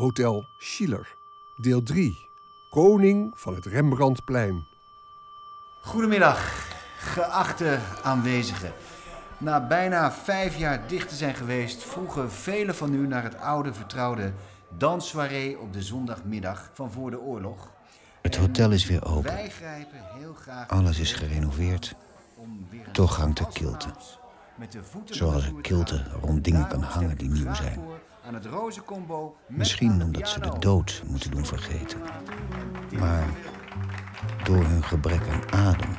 Hotel Schiller. Deel 3. Koning van het Rembrandtplein. Goedemiddag, geachte aanwezigen. Na bijna vijf jaar dicht te zijn geweest, vroegen velen van u naar het oude vertrouwde danssoirée op de zondagmiddag van voor de oorlog. Het hotel is weer open. Wij grijpen heel graag. Alles is gerenoveerd. een Toch hangt er kilte. Zoals vloer kilte rond dingen kan hangen die nieuw zijn. Aan het rozencombo Misschien omdat ze de dood moeten doen vergeten. Maar door hun gebrek aan adem,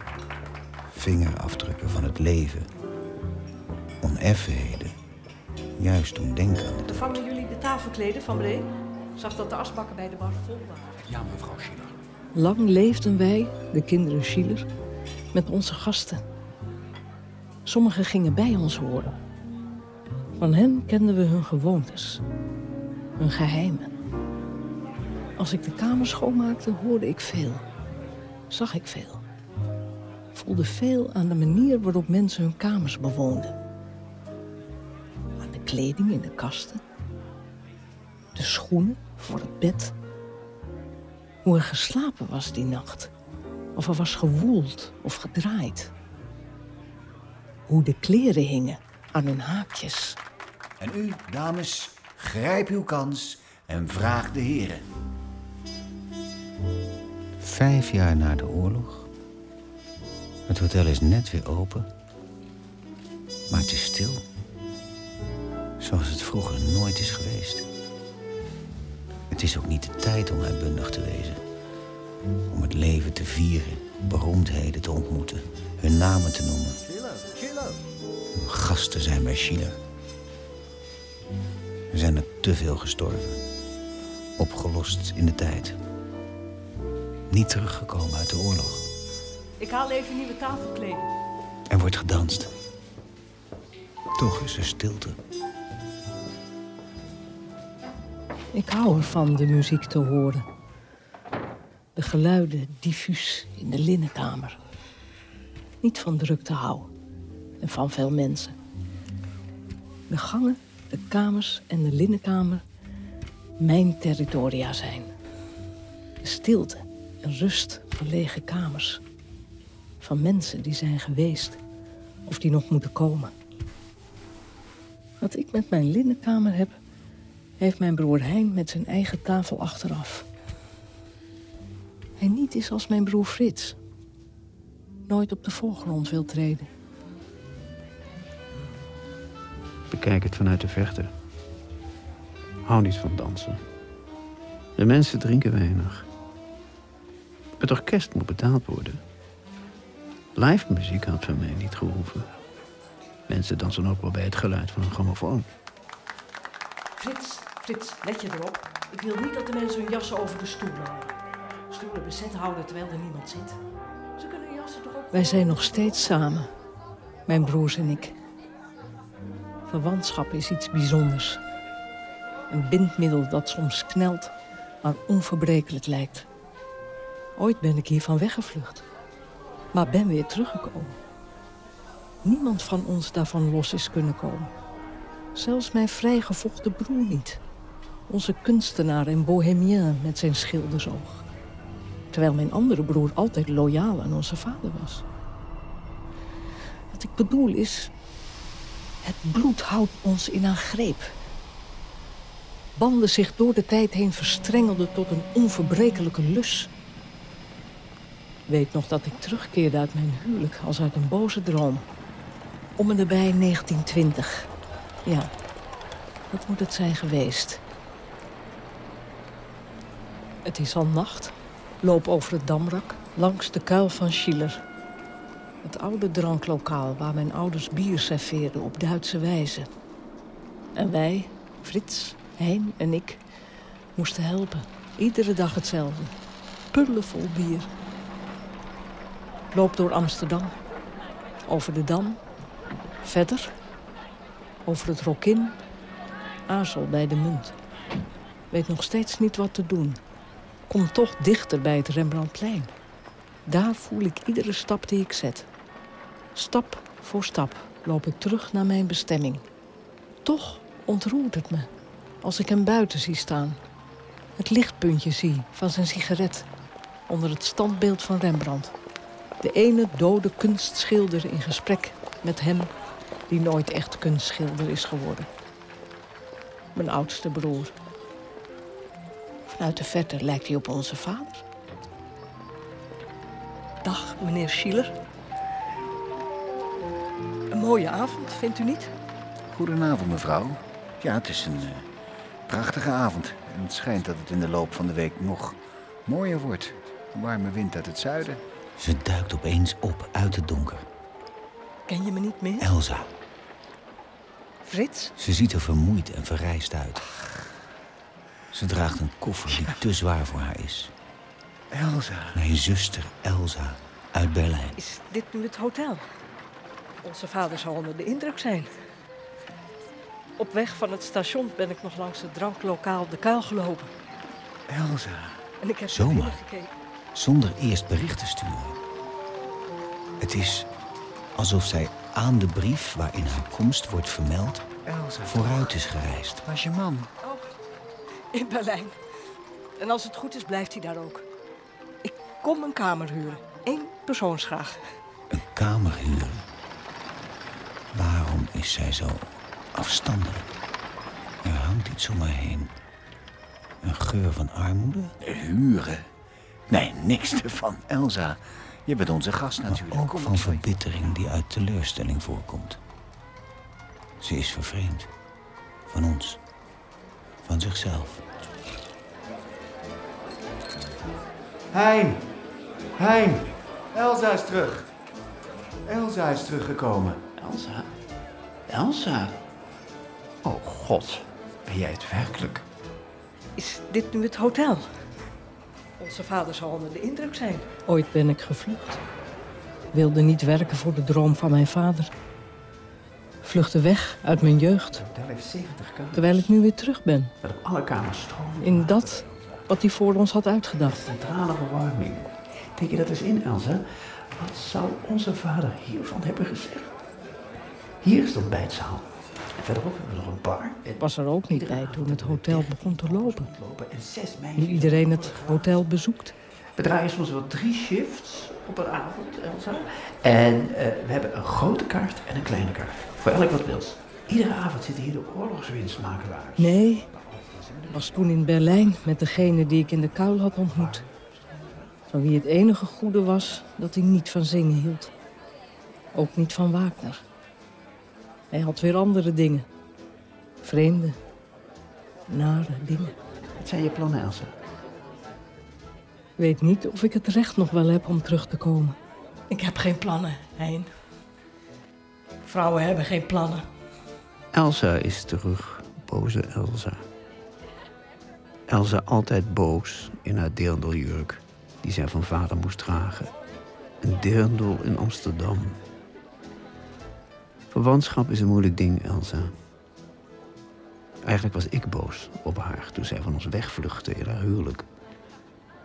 vingerafdrukken van het leven, oneffenheden, juist doen denken aan de Vangen jullie de tafelkleden van Bree? Zag dat de asbakken bij de bar vol waren. Ja, mevrouw Schiller. Lang leefden wij, de kinderen Schiller, met onze gasten. Sommigen gingen bij ons horen. Van hen kenden we hun gewoontes, hun geheimen. Als ik de kamer schoonmaakte, hoorde ik veel. Zag ik veel. Voelde veel aan de manier waarop mensen hun kamers bewoonden. Aan de kleding in de kasten. De schoenen voor het bed. Hoe er geslapen was die nacht. Of er was gewoeld of gedraaid. Hoe de kleren hingen aan hun haakjes. En u, dames, grijp uw kans en vraag de heren. Vijf jaar na de oorlog. Het hotel is net weer open. Maar het is stil. Zoals het vroeger nooit is geweest. Het is ook niet de tijd om uitbundig te wezen. Om het leven te vieren, beroemdheden te ontmoeten, hun namen te noemen. Om Gasten te zijn bij Schiller. Er zijn er te veel gestorven. Opgelost in de tijd. Niet teruggekomen uit de oorlog. Ik haal even nieuwe tafelkleden. Er wordt gedanst. Toch is er stilte. Ik hou ervan de muziek te horen. De geluiden diffuus in de linnenkamer. Niet van drukte houden en van veel mensen. De gangen, de kamers en de linnenkamer mijn territoria zijn. Stilte en rust van lege kamers. Van mensen die zijn geweest of die nog moeten komen. Wat ik met mijn linnenkamer heb, heeft mijn broer Hein met zijn eigen tafel achteraf. Hij niet is als mijn broer Frits. Nooit op de voorgrond wil treden. Bekijk het vanuit de verte. Hou niet van dansen. De mensen drinken weinig. Het orkest moet betaald worden. Live muziek had van mij niet gehoeven. Mensen dansen ook wel bij het geluid van een grammofoon. Frits, Frits, let je erop. Ik wil niet dat de mensen hun jassen over de stoelen hangen. Stoelen bezet houden terwijl er niemand zit. Ze kunnen hun jassen toch ook... Wij zijn nog steeds samen. Mijn broers en ik. Verwantschap is iets bijzonders. Een bindmiddel dat soms knelt, maar onverbrekelijk lijkt. Ooit ben ik hiervan weggevlucht. Maar ben weer teruggekomen. Niemand van ons daarvan los is kunnen komen. Zelfs mijn vrijgevochten broer niet. Onze kunstenaar en bohemien met zijn schildersoog. Terwijl mijn andere broer altijd loyaal aan onze vader was. Wat ik bedoel is... Het bloed houdt ons in haar greep. Banden zich door de tijd heen verstrengelden tot een onverbrekelijke lus. Weet nog dat ik terugkeerde uit mijn huwelijk als uit een boze droom. Om en erbij 1920. Ja, dat moet het zijn geweest. Het is al nacht. Loop over het damrak, langs de kuil van Schiller. Het oude dranklokaal waar mijn ouders bier serveerden op Duitse wijze. En wij, Frits, Hein en ik, moesten helpen. Iedere dag hetzelfde. Pullen vol bier. Loop door Amsterdam. Over de Dam. Verder. Over het Rokin. Aarzel bij de munt. Weet nog steeds niet wat te doen. Kom toch dichter bij het Rembrandtplein. Daar voel ik iedere stap die ik zet. Stap voor stap loop ik terug naar mijn bestemming. Toch ontroert het me als ik hem buiten zie staan. Het lichtpuntje zie van zijn sigaret onder het standbeeld van Rembrandt. De ene dode kunstschilder in gesprek met hem die nooit echt kunstschilder is geworden. Mijn oudste broer. Vanuit de verte lijkt hij op onze vader. Dag, meneer Schiller. Een mooie avond, vindt u niet? Goedenavond, mevrouw. Ja, het is een eh, prachtige avond. En het schijnt dat het in de loop van de week nog mooier wordt. Een warme wind uit het zuiden. Ze duikt opeens op uit het donker. Ken je me niet meer? Elsa. Frits? Ze ziet er vermoeid en verrijst uit. Ze draagt een koffer die te zwaar voor haar is. Elsa. Mijn zuster Elsa uit Berlijn. Is dit nu het hotel? Onze vader zal onder de indruk zijn. Op weg van het station ben ik nog langs het dranklokaal De Kuil gelopen. Elsa. En ik heb Zomaar. Zonder eerst bericht te sturen. Het is alsof zij aan de brief waarin haar komst wordt vermeld Elsa. vooruit is gereisd. Was je man? Oh, in Berlijn. En als het goed is, blijft hij daar ook. Ik kom een kamer huren. Eén persoonsgraag. Een kamer huren. Is zij zo afstandelijk? Er hangt iets om haar heen. Een geur van armoede, Huren? Nee, niks ervan. Elsa, je bent onze gast natuurlijk. maar ook van verbittering die uit teleurstelling voorkomt. Ze is vervreemd. Van ons. Van zichzelf. Hein! Hein! Elsa is terug. Elsa is teruggekomen. Elsa? Elsa? Oh god, ben jij het werkelijk? Is dit nu het hotel? Onze vader zal onder de indruk zijn. Ooit ben ik gevlucht. Wilde niet werken voor de droom van mijn vader. Vluchtte weg uit mijn jeugd, Het hotel heeft 70 kamers. terwijl ik nu weer terug ben. Met op alle kamers stroom. In dat wat hij voor ons had uitgedacht. Centrale verwarming. Denk je dat eens in, Elsa? Wat zou onze vader hiervan hebben gezegd? Hier is de ontbijtzaal. En verderop hebben we nog een bar. Ik was er ook niet bij toen het hotel begon te lopen. Nu iedereen het hotel bezoekt. We draaien soms wel drie shifts op een avond, Elsa. En eh, we hebben een grote kaart en een kleine kaart. Voor elk wat wils. Iedere avond zitten hier de oorlogswinstmakelaars. Nee, was toen in Berlijn met degene die ik in de kuil had ontmoet. Van wie het enige goede was dat hij niet van zingen hield. Ook niet van Wagner. Hij had weer andere dingen. Vreemde, nare dingen. Wat zijn je plannen, Elsa? Ik weet niet of ik het recht nog wel heb om terug te komen. Ik heb geen plannen, Hein. Vrouwen hebben geen plannen. Elsa is terug, boze Elsa. Elsa altijd boos in haar deeldeljurk die zij van vader moest dragen. Een deeldel in Amsterdam. Verwantschap is een moeilijk ding, Elsa. Eigenlijk was ik boos op haar toen zij van ons wegvluchtte in haar huwelijk.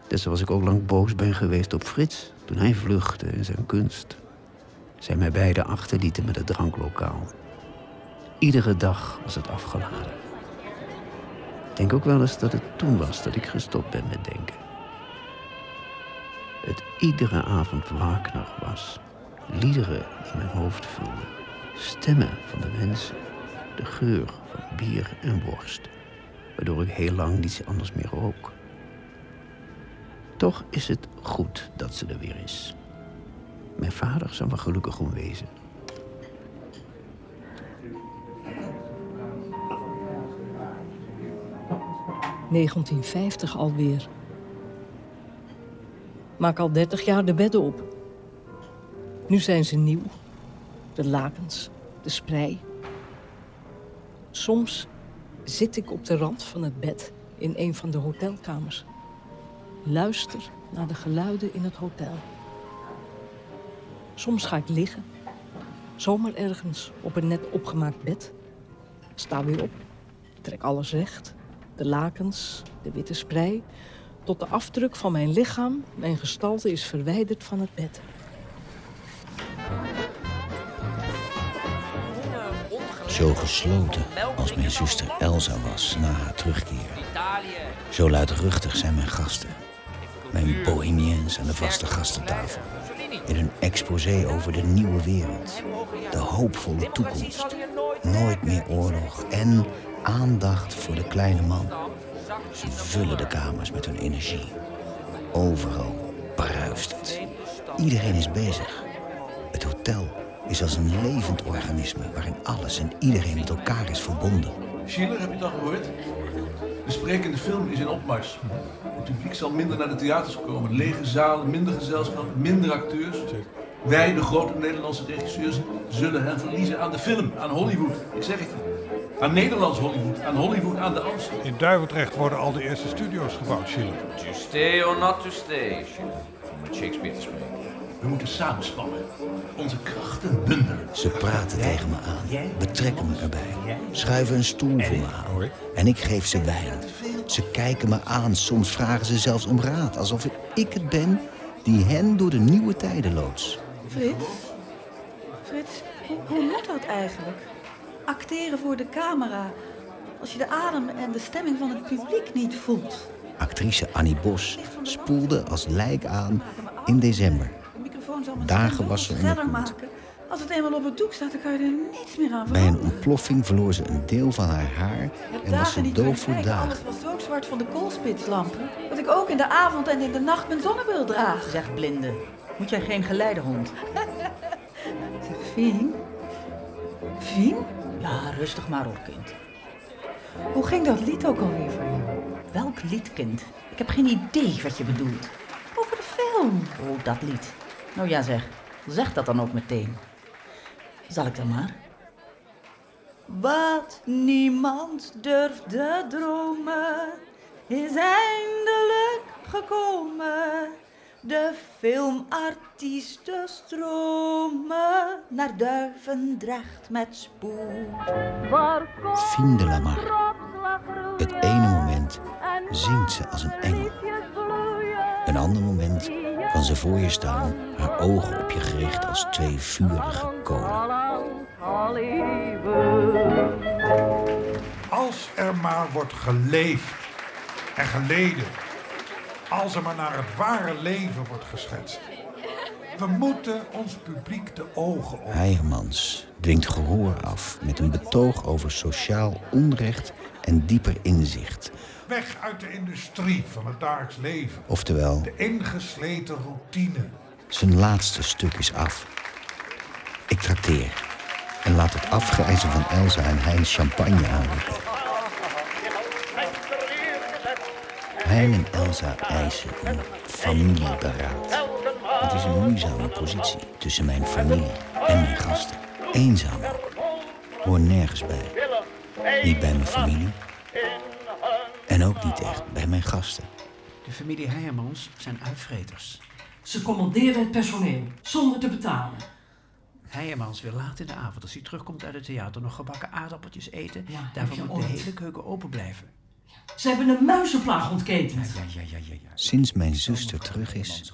Net zoals ik ook lang boos ben geweest op Frits toen hij vluchtte in zijn kunst. Zij mij beiden achterlieten met het dranklokaal. Iedere dag was het afgeladen. Ik denk ook wel eens dat het toen was dat ik gestopt ben met denken. Het iedere avond Wagner was. Liederen die mijn hoofd vulden. Stemmen van de mensen. De geur van bier en worst. Waardoor ik heel lang niets anders meer rook. Toch is het goed dat ze er weer is. Mijn vader zou er gelukkig om wezen. ...1950 alweer. Maak al 30 jaar de bedden op. Nu zijn ze nieuw. De lakens, de sprei. Soms zit ik op de rand van het bed in een van de hotelkamers. Luister naar de geluiden in het hotel. Soms ga ik liggen, zomaar ergens op een net opgemaakt bed. Sta weer op, trek alles recht. De lakens, de witte sprei, tot de afdruk van mijn lichaam, mijn gestalte is verwijderd van het bed. Zo gesloten als mijn zuster Elsa was na haar terugkeer. Zo luidruchtig zijn mijn gasten. Mijn bohemiens aan de vaste gastentafel. In een exposé over de nieuwe wereld. De hoopvolle toekomst. Nooit meer oorlog en aandacht voor de kleine man. Ze vullen de kamers met hun energie. Overal bruist het. Iedereen is bezig. Het hotel is als een levend organisme waarin alles en iedereen met elkaar is verbonden. Schiller, heb je het al gehoord? De sprekende film is in opmars. Het publiek zal minder naar de theaters komen. Lege zalen, minder gezelschap, minder acteurs. Wij, de grote Nederlandse regisseurs, zullen hen verliezen aan de film, aan Hollywood. Ik zeg het je. Aan Nederlands Hollywood, aan Hollywood aan de Amstel. In Duivendrecht worden al de eerste studio's gebouwd, Schiller. To stay or not to stay, om met Shakespeare te spreken. We moeten samenspannen. Onze krachten bundelen. Ze praten tegen me aan, betrekken me erbij, schuiven een stoel voor me aan. En ik geef ze wijn. Ze kijken me aan, soms vragen ze zelfs om raad, alsof ik het ben die hen door de nieuwe tijden loods. Frits? Frits, hoe, hoe moet dat eigenlijk? Acteren voor de camera. Als je de adem en de stemming van het publiek niet voelt. Actrice Annie Bos spoelde als lijk aan in december. Dagen was ze onderkoeld. maken. Als het eenmaal op het doek staat, dan kan je er niets meer aan Bij een veranderen. ontploffing verloor ze een deel van haar haar en was ze doof voor dagen. Alles was zo zwart van de koolspitslampen... dat ik ook in de avond en in de nacht mijn zonnebril draag. Zeg blinde, moet jij geen geleidehond? Zeg, Fien? Fien? Ja, rustig maar op, kind. Hoe ging dat lied ook alweer voor jou? Welk lied, kind? Ik heb geen idee wat je bedoelt. Over de film. Oh, dat lied. Nou ja, zeg. Zeg dat dan ook meteen. Zal ik dan maar? Wat niemand durfde dromen, is eindelijk gekomen. De filmartiesten stromen naar Duivendrecht met spoed. Fien de Lamar. Het ene moment zingt ze als een engel. Een ander moment kan ze voor je staan, haar ogen op je gericht als twee vurige kolen. Als er maar wordt geleefd en geleden. Als er maar naar het ware leven wordt geschetst. We moeten ons publiek de ogen op. Heijermans dwingt gehoor af met een betoog over sociaal onrecht en dieper inzicht. Weg uit de industrie van het dagelijks leven. Oftewel, De ingesleten routine. zijn laatste stuk is af. Ik trakteer en laat het afgrijzen van Elsa en Hein champagne aanroepen. Hein en Elsa eisen een familieberaad. Het is een moeizame positie tussen mijn familie en mijn gasten. Eenzaam. Hoor nergens bij. Niet bij mijn familie. En ook niet echt bij mijn gasten. De familie Heijermans zijn uitvreters. Ze commanderen het personeel, zonder te betalen. Heijermans wil laat in de avond, als hij terugkomt uit het theater, nog gebakken aardappeltjes eten. Ja, je moet de hele keuken open blijven. Ze hebben een muizenplaag ontketend. Ja, ja, ja, ja, ja. Sinds mijn zuster terug is,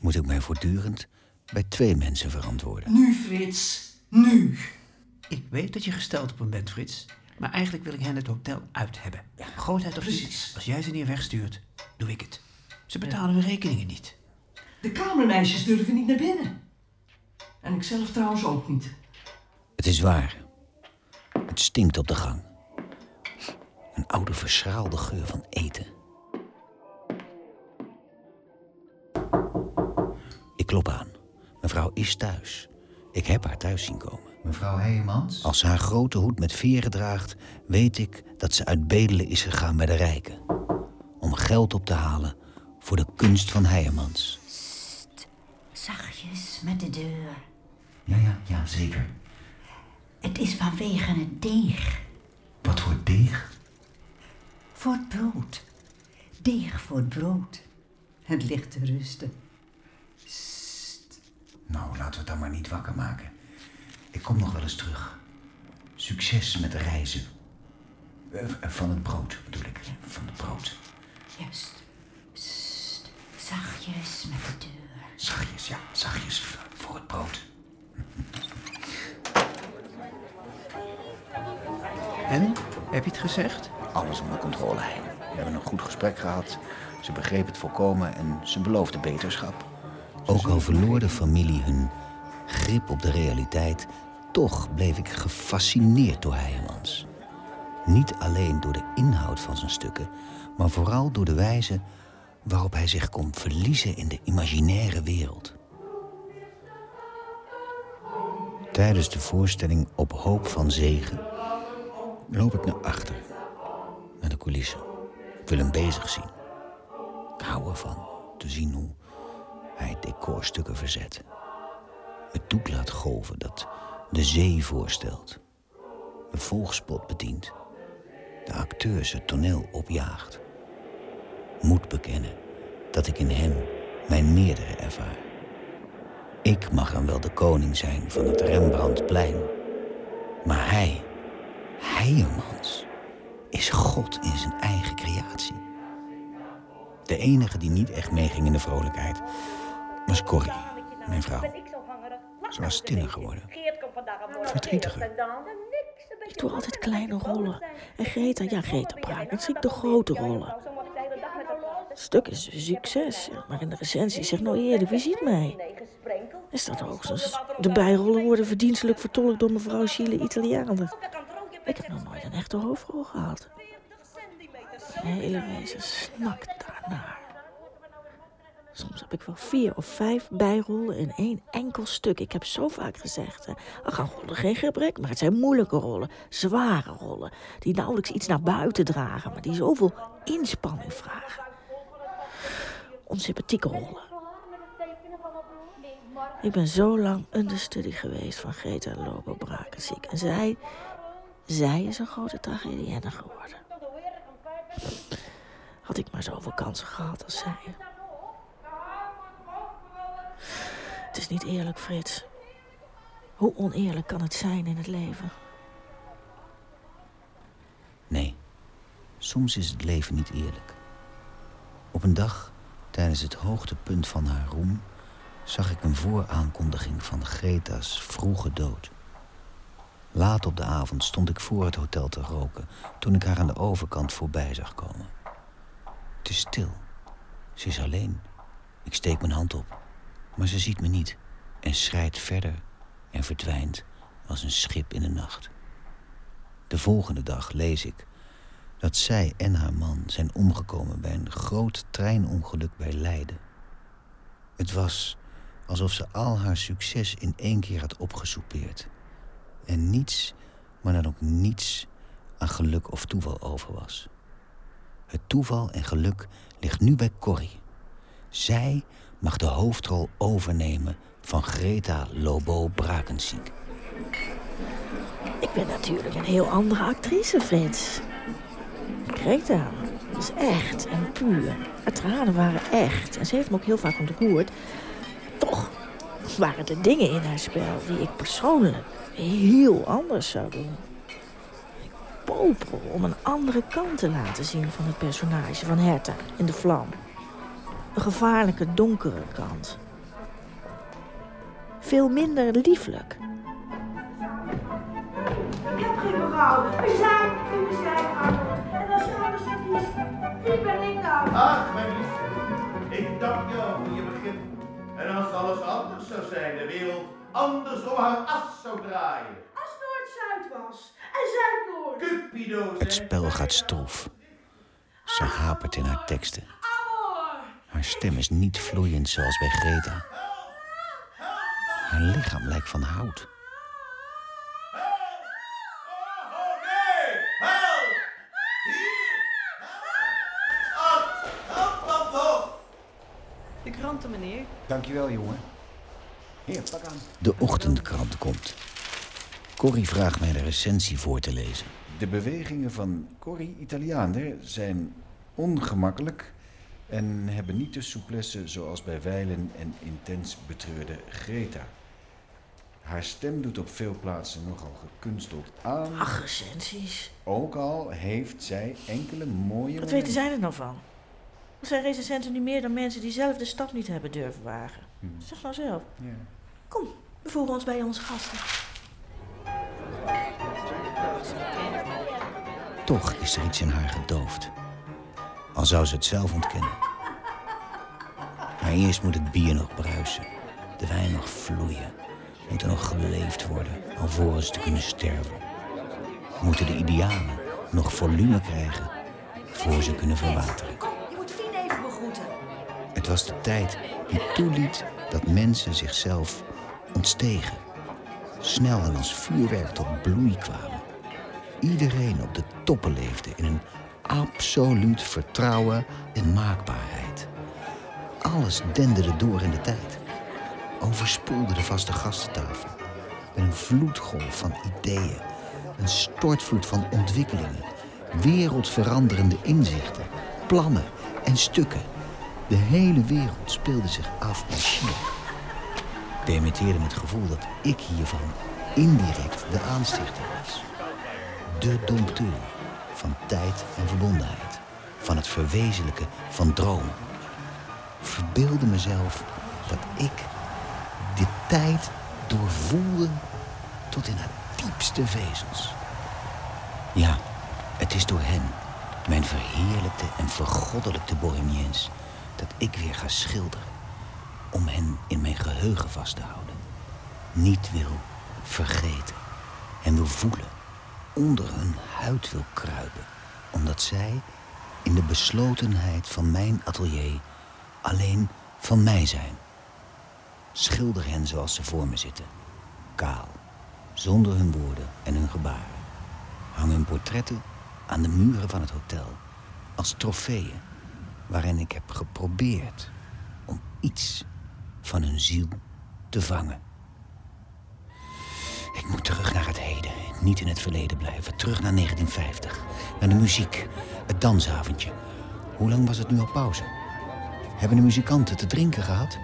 moet ik mij voortdurend bij twee mensen verantwoorden. Nu, Frits. Nu. Ik weet dat je gesteld op hem bent, Frits. Maar eigenlijk wil ik hen het hotel uit hebben. Grootheid of Precies. niet, als jij ze niet wegstuurt, doe ik het. Ze betalen hun rekeningen niet. De kamermeisjes durven niet naar binnen. En ik zelf trouwens ook niet. Het is waar. Het stinkt op de gang. Een oude verschraalde geur van eten. Ik klop aan. Mevrouw is thuis. Ik heb haar thuis zien komen. Mevrouw Heijmans? Als ze haar grote hoed met veren draagt, weet ik dat ze uit bedelen is gegaan bij de rijken. Om geld op te halen voor de kunst van Heijermans. Zachtjes met de deur. Ja, ja, ja, zeker. Het is vanwege het deeg. Wat voor deeg? Voor het brood. Deeg voor het brood. Het ligt te rusten. Nou, laten we het dan maar niet wakker maken. Ik kom nog wel eens terug. Succes met de reizen. Eh, van het brood, bedoel ik. Van het brood. Juist. Sst. Zachtjes met de deur. Zachtjes, ja, zachtjes voor het brood. Heb je het gezegd? Alles onder controle, Hein. We hebben een goed gesprek gehad. Ze begreep het volkomen en ze beloofde beterschap. Ook al verloor de familie hun grip op de realiteit, toch bleef ik gefascineerd door Heijemans. Niet alleen door de inhoud van zijn stukken, maar vooral door de wijze waarop hij zich kon verliezen in de imaginaire wereld. Tijdens de voorstelling Op Hoop van Zegen loop ik naar achter, naar de coulissen. Ik wil hem bezig zien. Ik hou ervan te zien hoe hij decorstukken verzet. Het doek laat golven dat de zee voorstelt. Een volgspot bedient. De acteurs het toneel opjaagt. Moet bekennen dat ik in hem mijn meerdere ervaar. Ik mag dan wel de koning zijn van het Rembrandtplein. Maar hij, Heijemans, is God in zijn eigen creatie. De enige die niet echt meeging in de vrolijkheid was Corrie, mijn vrouw. Ze was stiller geworden. Verdrietiger. Ik doe altijd kleine rollen. En Greta, ja, Greta zie ik de grote rollen. Het stuk is succes, maar in de recensie zegt nou eerder, wie ziet mij? Er staat hoogstens, de bijrollen worden verdienstelijk vertolkt door mevrouw Chile Italianer. Ik heb nog nooit een echte hoofdrol gehad. Mijn hele wezen snakt daarnaar. Soms heb ik wel vier of vijf bijrollen in één enkel stuk. Ik heb zo vaak gezegd, hè, er gaan rollen geen gebrek, maar het zijn moeilijke rollen, zware rollen, die nauwelijks iets naar buiten dragen, maar die zoveel inspanning vragen. Onsympathieke rollen. Ik ben zo lang understudy geweest van Greta Lobo Brakenziek. En zij, zij is een grote tragedienne geworden. Had ik maar zoveel kansen gehad als zij. Het is niet eerlijk, Frits. Hoe oneerlijk kan het zijn in het leven? Nee, soms is het leven niet eerlijk. Op een dag, tijdens het hoogtepunt van haar roem, zag ik een vooraankondiging van Greta's vroege dood. Laat op de avond stond ik voor het hotel te roken toen ik haar aan de overkant voorbij zag komen. Het is stil. Ze is alleen. Ik steek mijn hand op, maar ze ziet me niet en schrijdt verder en verdwijnt als een schip in de nacht. De volgende dag lees ik dat zij en haar man zijn omgekomen bij een groot treinongeluk bij Leiden. Het was alsof ze al haar succes in één keer had opgesoupeerd. En niets, maar dan ook niets aan geluk of toeval over was. Het toeval en geluk ligt nu bij Corrie. Zij mag de hoofdrol overnemen van Greta Lobo Brakenziek. Ik ben natuurlijk een heel andere actrice, Frits. Greta is echt en puur. Haar tranen waren echt. En ze heeft me ook heel vaak ontroerd. Toch waren er dingen in haar spel die ik persoonlijk heel anders zou doen. Ik popel om een andere kant te laten zien van het personage van Herta in de vlam. Een gevaarlijke, donkere kant. Veel minder lieflijk. Ik heb geen mevrouw. We zijn in de zijkamer. En als je alles verliest, wie ben ik dan? Ach, mijn lief. Ik dank jou voor je begrip. En als alles anders zou zijn, de wereld anders om haar as zou draaien. Als Noord-Zuid was. En Zuid-Noord. Cupido Het spel gaat stroef. Ze hapert in haar teksten. Haar stem is niet vloeiend zoals bij Greta. Haar lichaam lijkt van hout. De kranten, meneer. Dankjewel, jongen. Hier, pak aan. De ochtendkrant komt. Corrie vraagt mij de recensie voor te lezen. De bewegingen van Corrie Italianer zijn ongemakkelijk en hebben niet de souplesse zoals bij wijlen en intens betreurde Greta. Haar stem doet op veel plaatsen nogal gekunsteld aan. Ach, recensies. Ook al heeft zij enkele mooie. Wat weten zij er nou van? Er zijn recensenten niet meer dan mensen die zelf de stap niet hebben durven wagen. Zeg nou zelf. Ja. Kom, we voegen ons bij onze gasten. toch is er iets in haar gedoofd. Al zou ze het zelf ontkennen. Maar eerst moet het bier nog bruisen, de wijn nog vloeien, moet er nog geleefd worden alvorens te kunnen sterven. Moeten de idealen nog volume krijgen voor ze kunnen verwateren. Kom, je moet Fien even begroeten. Het was de tijd die toeliet dat mensen zichzelf ontstegen. Snel en als vuurwerk tot bloei kwamen. Iedereen op de toppen leefde in een absoluut vertrouwen en maakbaarheid. Alles denderde door in de tijd. Overspoelde de vaste gastentafel. Met een vloedgolf van ideeën. Een stortvloed van ontwikkelingen. Wereldveranderende inzichten. Plannen en stukken. De hele wereld speelde zich af in China. Permitteerde me het gevoel dat ik hiervan indirect de aanstichter was. De dompteur van tijd en verbondenheid. Van het verwezenlijken van dromen. Verbeelde mezelf dat ik tijd doorvoelde tot in haar diepste vezels. Ja, het is door hen, mijn verheerlijkte en vergoddelijkte bohemiens, dat ik weer ga schilderen. Om hen in mijn geheugen vast te houden. Niet wil vergeten. En wil voelen. Onder hun huid wil kruipen. Omdat zij in de beslotenheid van mijn atelier alleen van mij zijn. Schilder hen zoals ze voor me zitten. Kaal. Zonder hun woorden en hun gebaren. Hang hun portretten aan de muren van het hotel. Als trofeeën waarin ik heb geprobeerd om iets van hun ziel te vangen. Ik moet terug naar het heden, niet in het verleden blijven. Terug naar 1950, naar de muziek, het dansavondje. Hoe lang was het nu al pauze? Hebben de muzikanten te drinken gehad?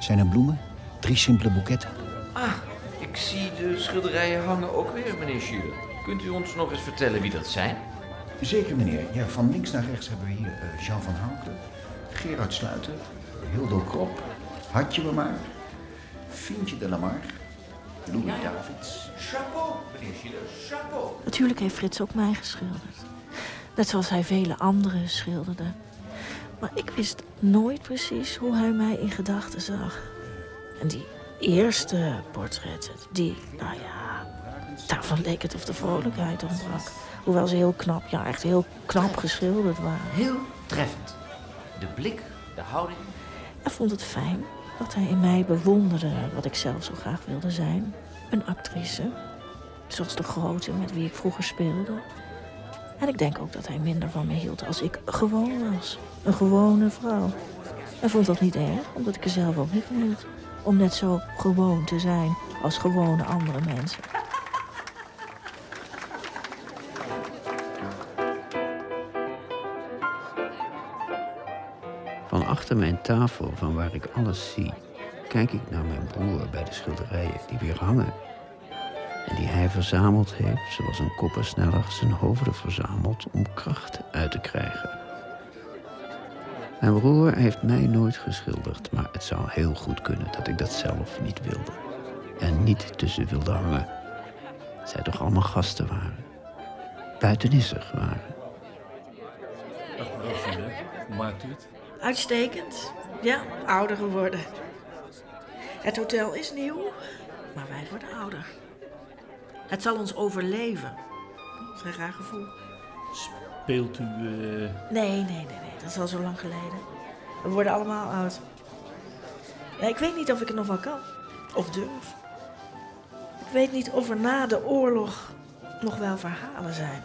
Zijn er bloemen? Drie simpele boeketten? Ah, ik zie de schilderijen hangen ook weer, meneer Schuler. Kunt u ons nog eens vertellen wie dat zijn? Zeker, meneer. Ja, van links naar rechts hebben we hier eh, Jean van Houten, Gerard Sluiter, Hildo Krop, Hartje Lamar, Fientje de Lamar, Louis Davids. Chapeau, meneer chapeau. Natuurlijk heeft Frits ook mij geschilderd. Net zoals hij vele anderen schilderde. Maar ik wist nooit precies hoe hij mij in gedachten zag. En die eerste portretten, die, nou ja, daarvan leek het of de vrolijkheid ontbrak. Hoewel ze heel knap, ja, echt heel knap geschilderd waren. Heel treffend. De blik, de houding. Hij vond het fijn dat hij in mij bewonderde wat ik zelf zo graag wilde zijn. Een actrice, zoals de grote met wie ik vroeger speelde. En ik denk ook dat hij minder van me hield als ik gewoon was. Een gewone vrouw. Hij vond dat niet erg, omdat ik er zelf ook niet van hield. Om net zo gewoon te zijn als gewone andere mensen. Van achter mijn tafel, van waar ik alles zie, kijk ik naar mijn broer bij de schilderijen die weer hangen. En die hij verzameld heeft, zoals een koppersneller zijn hoofden verzamelt om kracht uit te krijgen. Mijn broer heeft mij nooit geschilderd, maar het zou heel goed kunnen dat ik dat zelf niet wilde. En niet tussen wilde hangen. Zij toch allemaal gasten waren. Buitenissig waren. Maakt u het? Uitstekend. Ja, ouder geworden. Het hotel is nieuw, maar wij worden ouder. Het zal ons overleven. Dat is een raar gevoel. Speelt u... eh, Nee, nee, nee, nee. Dat is al zo lang geleden. We worden allemaal oud. Ja, ik weet niet of ik het nog wel kan. Of durf. Ik weet niet of er na de oorlog nog wel verhalen zijn.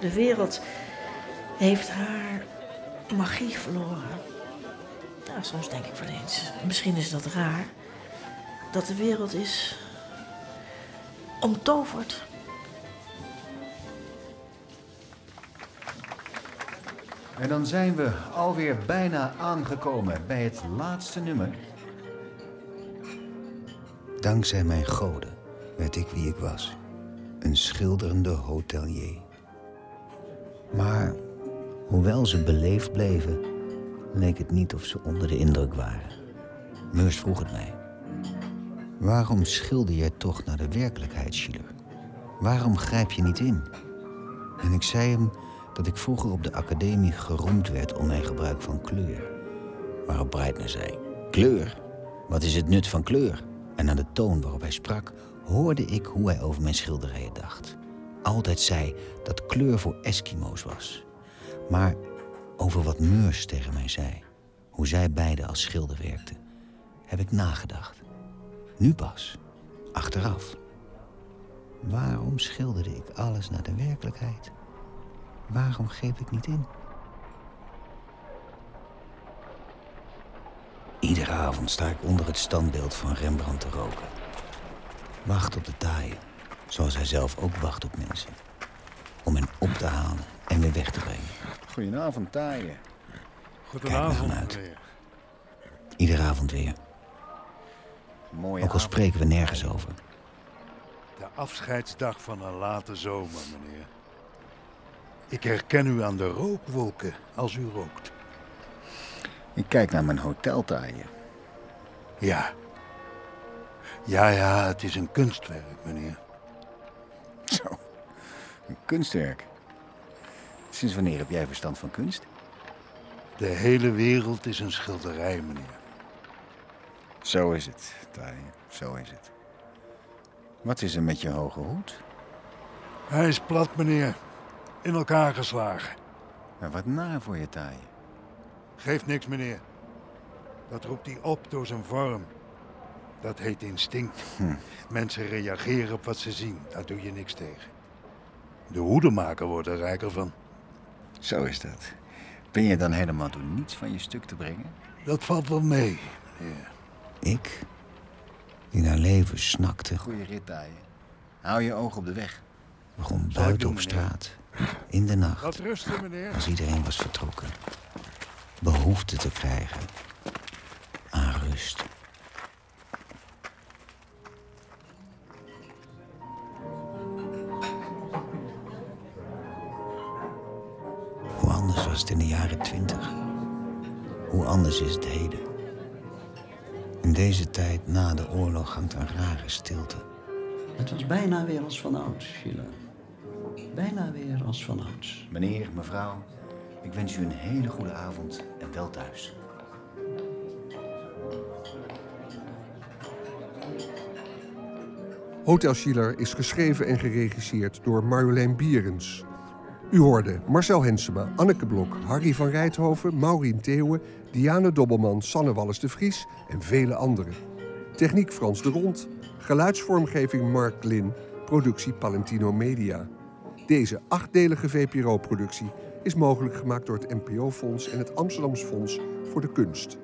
De wereld heeft haar magie verloren. Ja, soms denk ik wel eens, misschien is dat raar, dat de wereld is omtoverd. En dan zijn we alweer bijna aangekomen bij het laatste nummer. Dankzij mijn goden werd ik wie ik was. Een schilderende hotelier. Maar hoewel ze beleefd bleven, leek het niet of ze onder de indruk waren. Meurs vroeg het mij. Waarom schilder jij toch naar de werkelijkheid, Schiller? Waarom grijp je niet in? En ik zei hem dat ik vroeger op de academie geroemd werd om mijn gebruik van kleur. Waarop Breitner zei: Kleur? Wat is het nut van kleur? En aan de toon waarop hij sprak, hoorde ik hoe hij over mijn schilderijen dacht. Altijd zei dat kleur voor Eskimo's was. Maar over wat Meurs tegen mij zei, hoe zij beiden als schilder werkten, heb ik nagedacht. Nu pas, achteraf. Waarom schilderde ik alles naar de werkelijkheid? Waarom greep ik niet in? Iedere avond sta ik onder het standbeeld van Rembrandt te roken. Wacht op de taaien, zoals hij zelf ook wacht op mensen. Om hen op te halen en weer weg te brengen. Goedenavond, taaien. Goedenavond, uit. Iedere avond weer. Mooie Ook al avond. spreken we nergens over. De afscheidsdag van een late zomer, meneer. Ik herken u aan de rookwolken als u rookt. Ik kijk naar mijn hotel, taaien. Ja. Ja, ja, het is een kunstwerk, meneer. Zo, een kunstwerk. Sinds wanneer heb jij verstand van kunst? De hele wereld is een schilderij, meneer. Zo is het, taaien. Zo is het. Wat is er met je hoge hoed? Hij is plat, meneer. In elkaar geslagen. Maar wat naar voor je, taaien. Geeft niks, meneer. Dat roept hij op door zijn vorm. Dat heet instinct. Hm. Mensen reageren op wat ze zien. Daar doe je niks tegen. De hoedemaker wordt er rijker van. Zo is dat. Ben je dan helemaal door niets van je stuk te brengen? Dat valt wel mee, meneer. Ik, die naar leven snakte, Goeie rit, taaien. Hou je oog op de weg. begon buiten op straat, in de nacht, Wat rusten, meneer. als iedereen was vertrokken, behoefte te krijgen aan rust. Hoe anders was het in de jaren twintig? Hoe anders is het heden? In deze tijd na de oorlog hangt een rare stilte. Het was bijna weer als vanouds, Sheila. Bijna weer als vanouds. Meneer, mevrouw, ik wens u een hele goede avond en wel thuis. Hotel Schiller is geschreven en geregisseerd door Marjolein Bierens. U hoorde Marcel Hensema, Anneke Blok, Harry van Rijthoven, Maureen Theeuwen, Diane Dobbelman, Sanne Wallis de Vries en vele anderen. Techniek Frans de Rond, geluidsvormgeving Mark Lin, productie Palentino Media. Deze achtdelige VPRO-productie is mogelijk gemaakt door het NPO-fonds en het Amsterdams Fonds voor de Kunst.